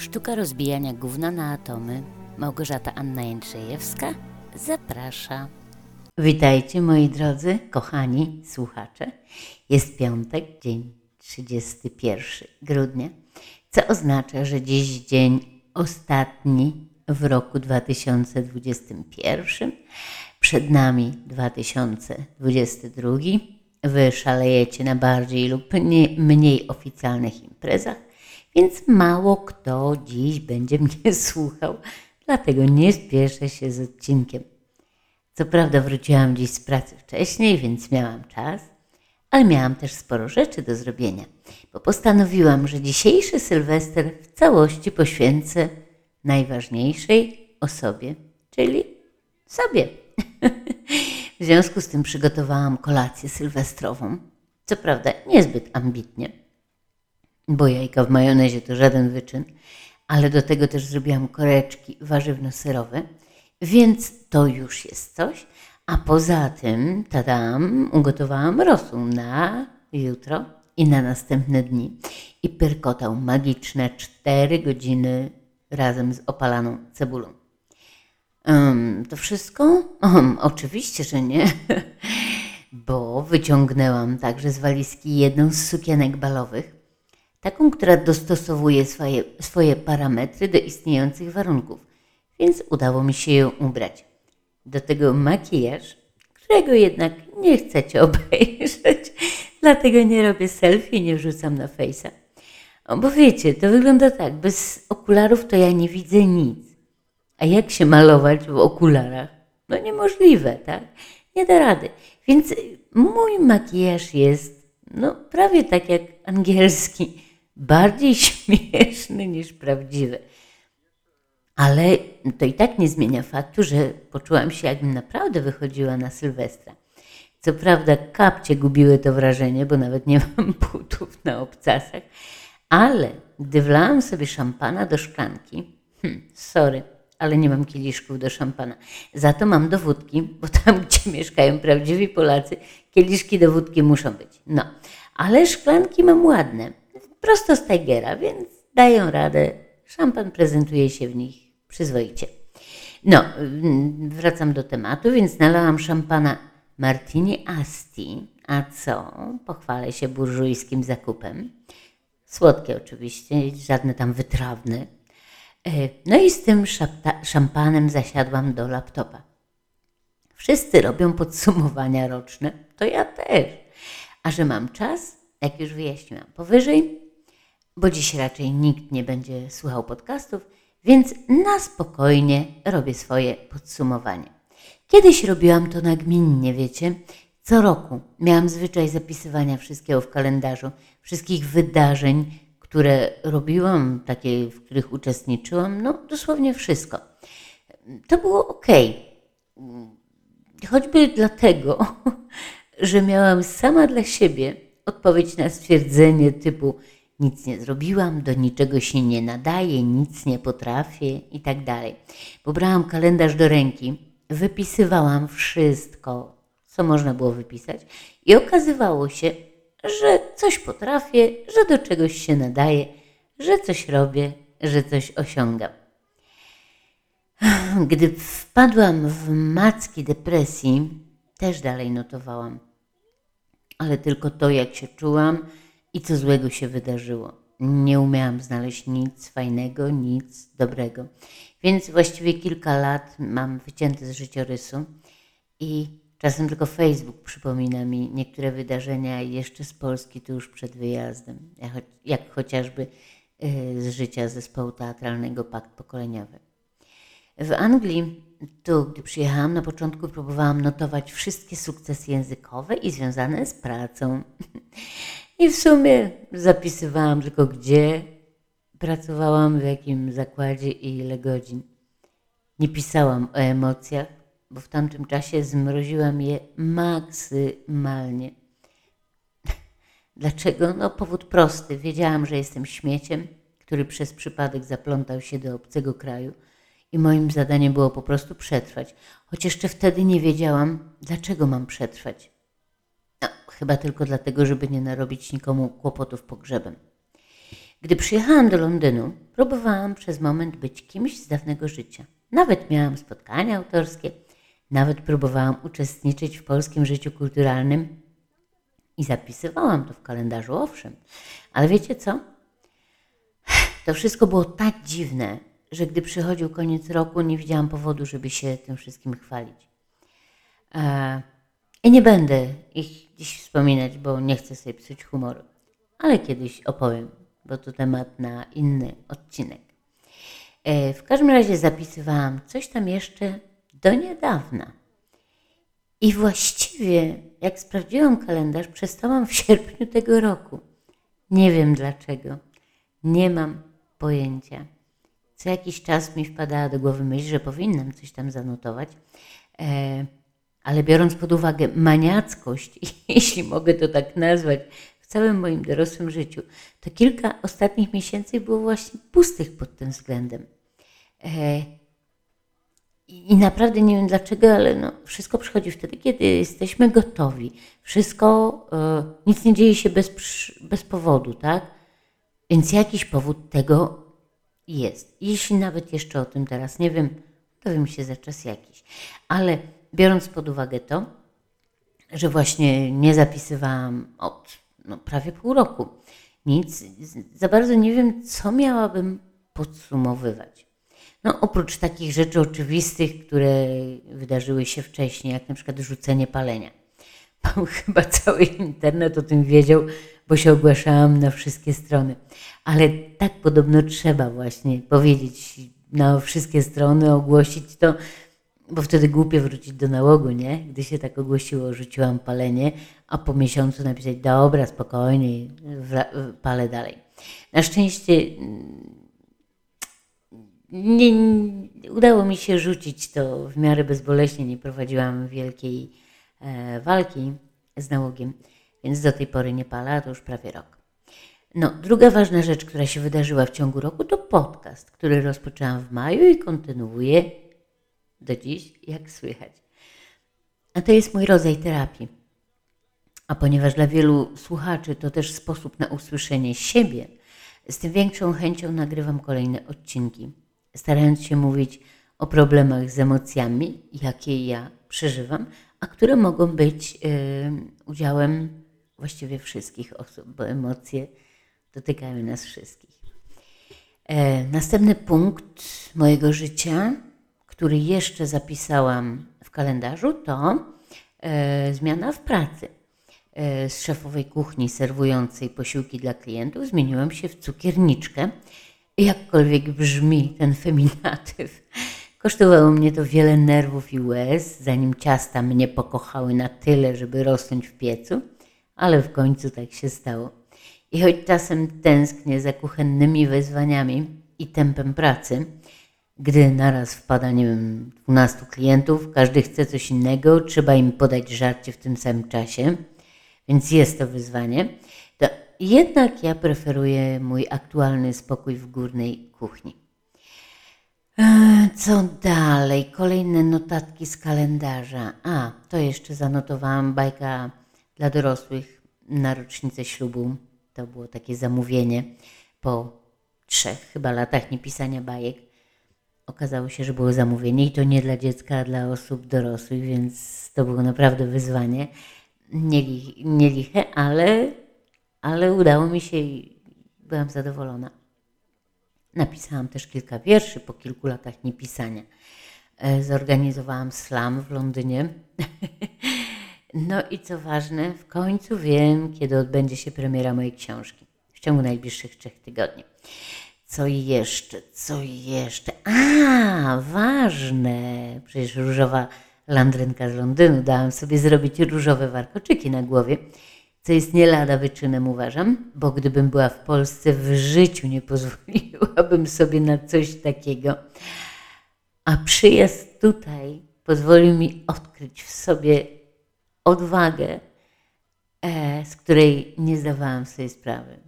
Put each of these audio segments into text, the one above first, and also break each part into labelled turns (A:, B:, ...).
A: Sztuka rozbijania gówna na atomy. Małgorzata Anna Jędrzejewska zaprasza. Witajcie moi drodzy, kochani słuchacze. Jest piątek, dzień 31 grudnia, co oznacza, że dziś dzień ostatni w roku 2021. Przed nami 2022. Wy szalejecie na bardziej lub nie, mniej oficjalnych imprezach, więc mało kto dziś będzie mnie słuchał, dlatego nie spieszę się z odcinkiem. Co prawda wróciłam dziś z pracy wcześniej, więc miałam czas, ale miałam też sporo rzeczy do zrobienia, bo postanowiłam, że dzisiejszy Sylwester w całości poświęcę najważniejszej osobie, czyli sobie. w związku z tym przygotowałam kolację sylwestrową, co prawda niezbyt ambitnie, bo jajka w majonezie to żaden wyczyn, ale do tego też zrobiłam koreczki warzywno-serowe, więc to już jest coś. A poza tym, tadam, ugotowałam rosół na jutro i na następne dni. I pyrkotał magiczne 4 godziny razem z opalaną cebulą. Um, to wszystko? Um, oczywiście, że nie, bo wyciągnęłam także z walizki jedną z sukienek balowych, taką, która dostosowuje swoje, swoje parametry do istniejących warunków, więc udało mi się ją ubrać. Do tego makijaż, którego jednak nie chcecie obejrzeć, dlatego nie robię selfie nie wrzucam na fejsa. Bo wiecie, to wygląda tak, bez okularów to ja nie widzę nic. A jak się malować w okularach? No niemożliwe, tak? Nie da rady. Więc mój makijaż jest, no prawie tak jak angielski, bardziej śmieszny niż prawdziwy. Ale to i tak nie zmienia faktu, że poczułam się, jakbym naprawdę wychodziła na Sylwestra. Co prawda kapcie gubiły to wrażenie, bo nawet nie mam butów na obcasach, ale gdy wlałam sobie szampana do szklanki, hmm, sorry, ale nie mam kieliszków do szampana. Za to mam do wódki, bo tam, gdzie mieszkają prawdziwi Polacy, kieliszki do wódki muszą być. No, ale szklanki mam ładne, prosto z Tigera, więc dają radę. Szampan prezentuje się w nich przyzwoicie. No, wracam do tematu, więc nalałam szampana Martini Asti. A co? Pochwalę się burżujskim zakupem. Słodkie oczywiście, żadne tam wytrawne. No i z tym szampanem zasiadłam do laptopa. Wszyscy robią podsumowania roczne, to ja też. A że mam czas, jak już wyjaśniłam powyżej, bo dziś raczej nikt nie będzie słuchał podcastów, więc na spokojnie robię swoje podsumowanie. Kiedyś robiłam to nagminnie, wiecie. Co roku miałam zwyczaj zapisywania wszystkiego w kalendarzu, wszystkich wydarzeń, które robiłam, takie, w których uczestniczyłam, no dosłownie wszystko. To było ok. Choćby dlatego, że miałam sama dla siebie odpowiedź na stwierdzenie typu nic nie zrobiłam, do niczego się nie nadaje, nic nie potrafię i tak dalej. Pobrałam kalendarz do ręki, wypisywałam wszystko, co można było wypisać i okazywało się, że coś potrafię, że do czegoś się nadaje, że coś robię, że coś osiągam. Gdy wpadłam w macki depresji, też dalej notowałam. Ale tylko to, jak się czułam i co złego się wydarzyło. Nie umiałam znaleźć nic fajnego, nic dobrego. Więc właściwie kilka lat mam wycięte z życiorysu i Czasem tylko Facebook przypomina mi niektóre wydarzenia jeszcze z Polski tuż przed wyjazdem, jak, chociażby y, z życia zespołu teatralnego Pakt Pokoleniowy. W Anglii, tu gdy przyjechałam, na początku próbowałam notować wszystkie sukcesy językowe i związane z pracą. I w sumie zapisywałam tylko gdzie pracowałam, w jakim zakładzie i ile godzin. Nie pisałam o emocjach, bo w tamtym czasie zmroziłam je maksymalnie. Dlaczego? No powód prosty. Wiedziałam, że jestem śmieciem, który przez przypadek zaplątał się do obcego kraju i moim zadaniem było po prostu przetrwać. Choć jeszcze wtedy nie wiedziałam, dlaczego mam przetrwać. No, chyba tylko dlatego, żeby nie narobić nikomu kłopotów pogrzebem. Gdy przyjechałam do Londynu, próbowałam przez moment być kimś z dawnego życia. Nawet miałam spotkania autorskie, nawet próbowałam uczestniczyć w polskim życiu kulturalnym i zapisywałam to w kalendarzu, owszem. Ale wiecie co? To wszystko było tak dziwne, że gdy przychodził koniec roku, nie widziałam powodu, żeby się tym wszystkim chwalić. E, I nie będę ich dziś wspominać, bo nie chcę sobie psuć humoru. Ale kiedyś opowiem, bo to temat na inny odcinek. E, w każdym razie zapisywałam coś tam jeszcze do niedawna. I właściwie, jak sprawdziłam kalendarz, przestałam w sierpniu tego roku. Nie wiem dlaczego. Nie mam pojęcia. Co jakiś czas mi wpadała do głowy myśl, że powinnam coś tam zanotować, e, ale biorąc pod uwagę maniackość, jeśli mogę to tak nazwać, w całym moim dorosłym życiu, to kilka ostatnich miesięcy było właśnie pustych pod tym względem. E, i, naprawdę nie wiem dlaczego, ale no, wszystko przychodzi wtedy, kiedy jesteśmy gotowi. Wszystko, e, nic nie dzieje się bez, bez powodu, tak? Więc jakiś powód tego jest. Jeśli nawet jeszcze o tym teraz nie wiem, dowiem się za czas jakiś. Ale biorąc pod uwagę to, że właśnie nie zapisywałam od no, prawie pół roku nic, za bardzo nie wiem, co miałabym podsumowywać. No, oprócz takich rzeczy oczywistych, które wydarzyły się wcześniej, jak na przykład rzucenie palenia. Bo chyba cały internet o tym wiedział, bo się ogłaszałam na wszystkie strony. Ale tak podobno trzeba właśnie powiedzieć na wszystkie strony, ogłosić to, bo wtedy głupio wrócić do nałogu, nie? Gdy się tak ogłosiło, rzuciłam palenie, a po miesiącu napisać, dobra, spokojnie, palę dalej. Na szczęście nie, nie, udało mi się rzucić to w miarę bezboleśnie, nie prowadziłam wielkiej e, walki z nałogiem, więc do tej pory nie palę, a to już prawie rok. No, druga ważna rzecz, która się wydarzyła w ciągu roku, to podcast, który rozpoczęłam w maju i kontynuuję do dziś, jak słychać. A to jest mój rodzaj terapii. A ponieważ dla wielu słuchaczy to też sposób na usłyszenie siebie, z tym większą chęcią nagrywam kolejne odcinki, starając się mówić o problemach z emocjami, jakie ja przeżywam, a które mogą być e, udziałem właściwie wszystkich osób, bo emocje dotykają nas wszystkich. E, następny punkt mojego życia, który jeszcze zapisałam w kalendarzu, to e, zmiana w pracy. E, z szefowej kuchni serwującej posiłki dla klientów zmieniłam się w cukierniczkę. Jakkolwiek brzmi ten feminatyw, kosztowało mnie to wiele nerwów i łez, zanim ciasta mnie pokochały na tyle, żeby rosnąć w piecu, ale w końcu tak się stało. I choć czasem tęsknię za kuchennymi wyzwaniami i tempem pracy, gdy naraz wpada, nie wiem, 12 klientów, każdy chce coś innego, trzeba im podać żarcie w tym samym czasie, więc jest to wyzwanie, to jednak ja preferuję mój aktualny spokój w górnej kuchni. Eee, Co dalej? Kolejne notatki z kalendarza. A, to jeszcze zanotowałam bajka dla dorosłych na rocznicę ślubu. To było takie zamówienie po trzech chyba latach niepisania bajek. Okazało się, że było zamówienie i to nie dla dziecka, a dla osób dorosłych, więc to było naprawdę wyzwanie. Nie, li, nie liche, ale, ale udało mi się i byłam zadowolona. Napisałam też kilka wierszy po kilku latach niepisania. E, Zorganizowałam slam w Londynie. No i co ważne, w końcu wiem, kiedy odbędzie się premiera mojej książki. W ciągu najbliższych trzech tygodni. Co jeszcze? Co jeszcze? A, ważne! Przecież różowa landrynka z Londynu dałam sobie zrobić różowe warkoczyki na głowie, co jest nie lada wyczynem, uważam, bo gdybym była w Polsce, w życiu nie pozwoliłabym sobie na coś takiego. A przyjazd tutaj pozwolił mi odkryć w sobie odwagę, e, z której nie zdawałam sobie sprawy,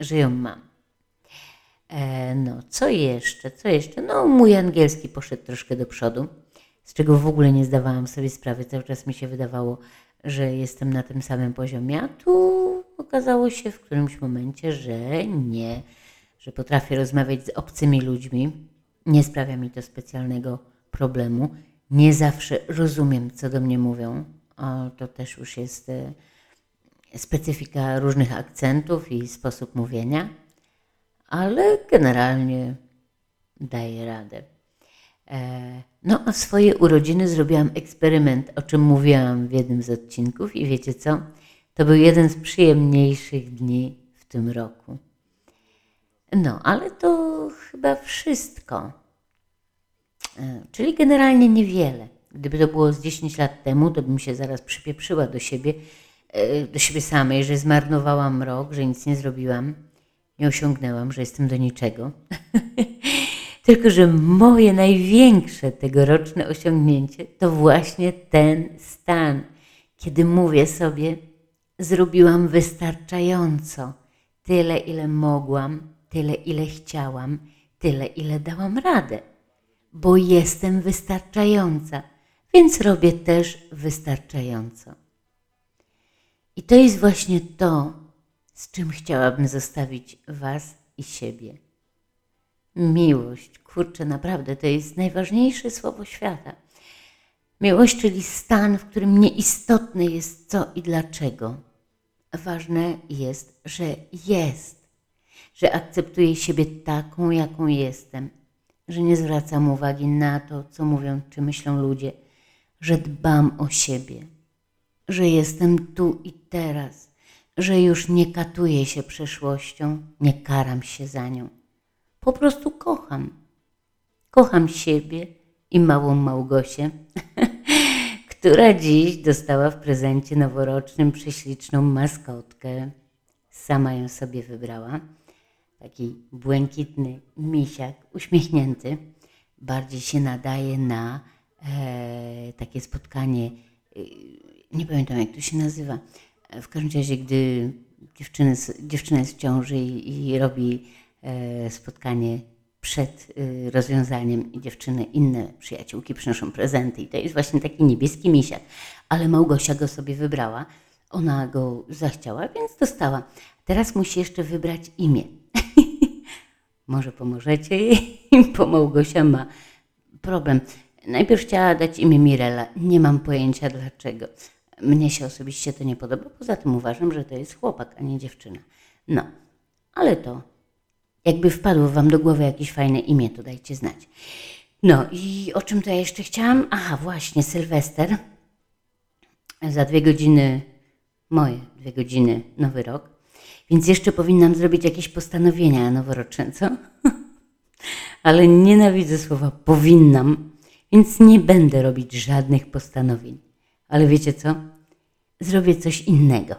A: że ją mam. E, no, co jeszcze? Co jeszcze? No, mój angielski poszedł troszkę do przodu, z czego w ogóle nie zdawałam sobie sprawy. Cały czas mi się wydawało, że jestem na tym samym poziomie, a tu okazało się w którymś momencie, że nie, że potrafię rozmawiać z obcymi ludźmi. Nie sprawia mi to specjalnego problemu. Nie zawsze rozumiem, co do mnie mówią. O, to też już jest e, specyfika różnych akcentów i sposób mówienia, ale generalnie daję radę. E, no, a swoje urodziny zrobiłam eksperyment, o czym mówiłam w jednym z odcinków, i wiecie co? To był jeden z przyjemniejszych dni w tym roku. No, ale to chyba wszystko. E, Czyli generalnie niewiele. Gdyby to było z 10 lat temu, to bym się zaraz przypieprzyła do siebie, e, do siebie samej, że zmarnowałam rok, że nic nie zrobiłam, nie osiągnęłam, że jestem do niczego. Tylko, że moje największe tegoroczne osiągnięcie to właśnie ten stan, kiedy mówię sobie, zrobiłam wystarczająco, tyle ile mogłam, tyle ile chciałam, tyle ile dałam radę, bo jestem wystarczająca, więc robię też wystarczająco. I to jest właśnie to, z czym chciałabym zostawić Was i siebie. Miłość, kurczę, naprawdę to jest najważniejsze słowo świata. Miłość, czyli stan, w którym nieistotne jest co i dlaczego. Ważne jest, że jest, że akceptuję siebie taką, jaką jestem, że nie zwracam uwagi na to, co mówią czy myślą ludzie, że dbam o siebie, że jestem tu i teraz, że już nie katuję się przeszłością, nie karam się za nią. Po prostu kocham. Kocham siebie i małą Małgosię, która dziś dostała w prezencie noworocznym prześliczną maskotkę. Sama ją sobie wybrała. Taki błękitny misiak, uśmiechnięty. Bardziej się nadaje na e, takie spotkanie, e, nie pamiętam jak to się nazywa. W każdym razie, gdy dziewczyny, dziewczyna jest w ciąży i, i robi e, spotkanie przed e, rozwiązaniem i dziewczyny, inne przyjaciółki przynoszą prezenty i to jest właśnie taki niebieski misiak. Ale Małgosia go sobie wybrała, ona go zachciała, więc dostała. Teraz musi jeszcze wybrać imię. Może pomożecie jej, bo Małgosia ma problem. Najpierw chciała dać imię Mirela. Nie mam pojęcia dlaczego. Mnie się osobiście to nie podoba. Poza tym uważam, że to jest chłopak, a nie dziewczyna. No, ale to jakby wpadło Wam do głowy jakieś fajne imię, to dajcie znać. No i o czym to ja jeszcze chciałam? Aha, właśnie, Sylwester. Za dwie godziny, moje dwie godziny, nowy rok. Więc jeszcze powinnam zrobić jakieś postanowienia noworoczne, co? Ale nienawidzę słowa powinnam, więc nie będę robić żadnych postanowień. Ale wiecie co? Zrobię coś innego.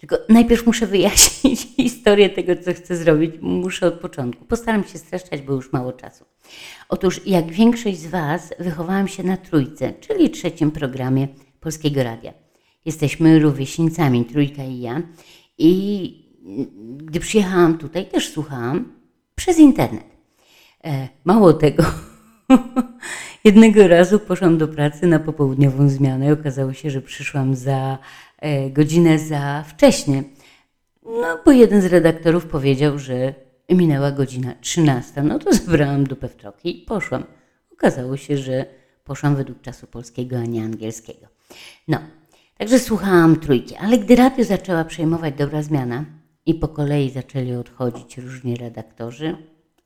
A: Tylko najpierw muszę wyjaśnić historię tego, co chcę zrobić. Muszę od początku. Postaram się streszczać, bo już mało czasu. Otóż, jak większość z Was, wychowałam się na trójce, czyli trzecim programie Polskiego Radia. Jesteśmy rówieśnicami, trójka i ja. I gdy przyjechałam tutaj, też słuchałam przez internet. E, mało tego, jednego razu poszłam do pracy na popołudniową zmianę. Okazało się, że przyszłam za e, godzinę za wcześnie. No, bo jeden z redaktorów powiedział, że minęła godzina 13. No to zabrałam dupę w troki i poszłam. Okazało się, że poszłam według czasu polskiego, a nie angielskiego. No, także słuchałam trójki, ale gdy radio zaczęła przejmować dobra zmiana i po kolei zaczęli odchodzić różni redaktorzy,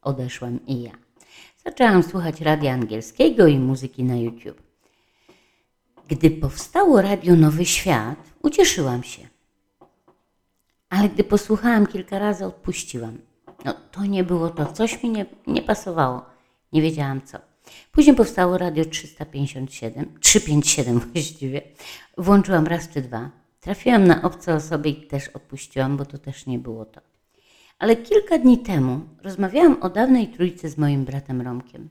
A: odeszłam i ja. Zaczęłam słuchać radia angielskiego i muzyki na YouTube. Gdy powstało Radio Nowy Świat, ucieszyłam się. Ale gdy posłuchałam kilka razy, odpuściłam. No, to nie było to, coś mi nie, nie pasowało. Nie wiedziałam co. Później powstało Radio 357, 357 właściwie. Włączyłam raz czy dwa. Trafiłam na obce osoby i też odpuściłam, bo to też nie było to. Ale kilka dni temu rozmawiałam o dawnej trójce z moim bratem Romkiem.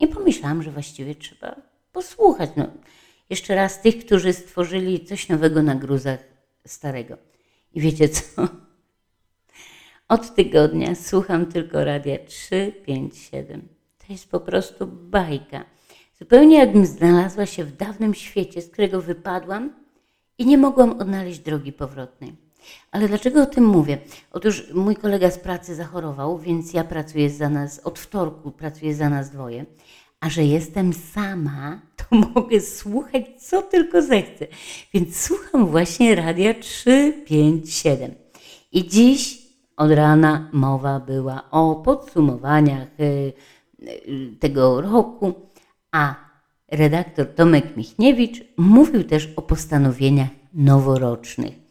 A: I pomyślałam, że właściwie trzeba posłuchać. No, jeszcze raz tych, którzy stworzyli coś nowego na gruzach starego. I wiecie co? Od tygodnia słucham tylko radia 357. To jest po prostu bajka. Zupełnie jakbym znalazła się w dawnym świecie, z którego wypadłam i nie mogłam odnaleźć drogi powrotnej. Ale dlaczego o tym mówię? Otóż mój kolega z pracy zachorował, więc ja pracuję za nas, od wtorku pracuję za nas dwoje. A że jestem sama, to mogę słuchać co tylko zechcę. Więc słucham właśnie radia 357. I dziś od rana mowa była o podsumowaniach y, y, tego roku, a redaktor Tomek Michniewicz mówił też o postanowieniach noworocznych.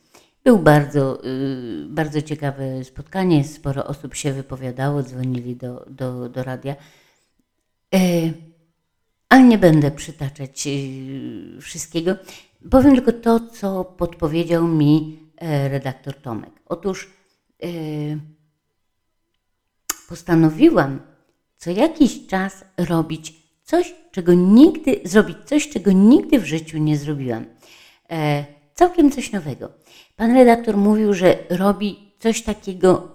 A: Był bardzo, y, bardzo ciekawe spotkanie, sporo osób się wypowiadało, dzwonili do, do, do radia. E, ale nie będę przytaczać y, wszystkiego. Powiem tylko to, co podpowiedział mi e, redaktor Tomek. Otóż e, postanowiłam co jakiś czas robić coś, czego nigdy, zrobić coś, czego nigdy w życiu nie zrobiłam. Całkiem coś nowego. Pan redaktor mówił, że robi coś takiego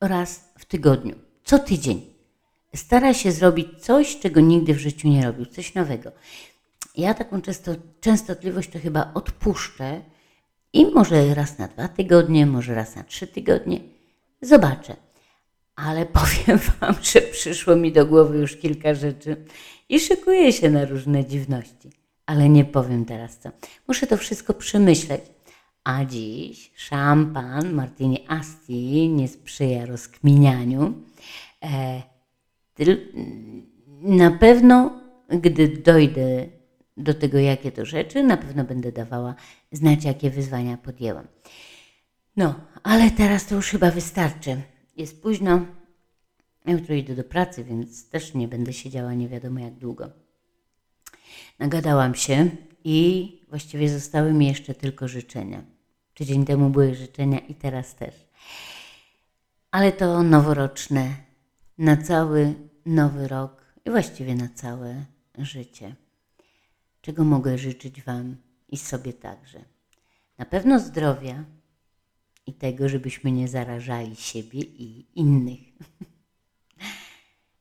A: raz w tygodniu, co tydzień. Stara się zrobić coś, czego nigdy w życiu nie robił, coś nowego. Ja taką często, częstotliwość to chyba odpuszczę i może raz na dwa tygodnie, może raz na trzy tygodnie. Zobaczę. Ale powiem Wam, że przyszło mi do głowy już kilka rzeczy i szykuję się na różne dziwności. Ale nie powiem teraz co. Muszę to wszystko przemyśleć. A dziś szampan Martini Asti nie sprzyja rozkminianiu. E, na pewno, gdy dojdę do tego, jakie to rzeczy, na pewno będę dawała znać, jakie wyzwania podjęłam. No, ale teraz to już chyba wystarczy. Jest późno. Jutro idę do pracy, więc też nie będę siedziała nie wiadomo jak długo. Nagadałam się i właściwie zostały mi jeszcze tylko życzenia. Tydzień temu były życzenia i teraz też. Ale to noworoczne, na cały nowy rok i właściwie na całe życie. Czego mogę życzyć Wam i sobie także? Na pewno zdrowia i tego, żebyśmy nie zarażali siebie i innych.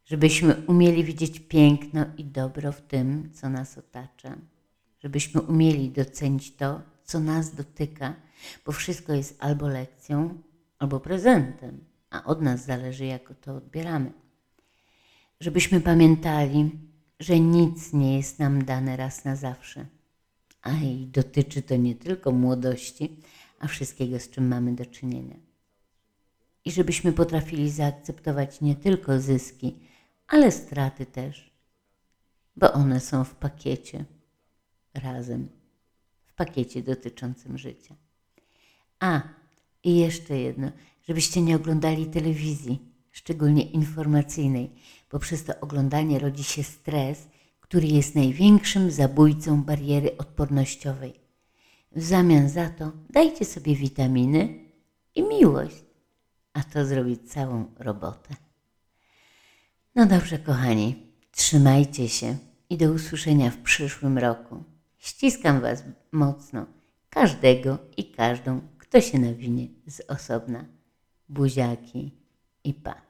A: żebyśmy umieli widzieć piękno i dobro w tym, co nas otacza, żebyśmy umieli docenić to, co nas dotyka, bo wszystko jest albo lekcją, albo prezentem, a od nas zależy, jak to odbieramy. Żebyśmy pamiętali, że nic nie jest nam dane raz na zawsze, a i dotyczy to nie tylko młodości, a wszystkiego, z czym mamy do czynienia. I żebyśmy potrafili zaakceptować nie tylko zyski, ale straty też, bo one są w pakiecie razem, w pakiecie dotyczącym życia. A, i jeszcze jedno, żebyście nie oglądali telewizji, szczególnie informacyjnej, bo przez to oglądanie rodzi się stres, który jest największym zabójcą bariery odpornościowej. W zamian za to dajcie sobie witaminy i miłość, a to zrobi całą robotę. No dobrze, kochani, trzymajcie się i do usłyszenia w przyszłym roku. Ściskam Was mocno, każdego i każdą, kto się nawinie z osobna. Buziaki i pa.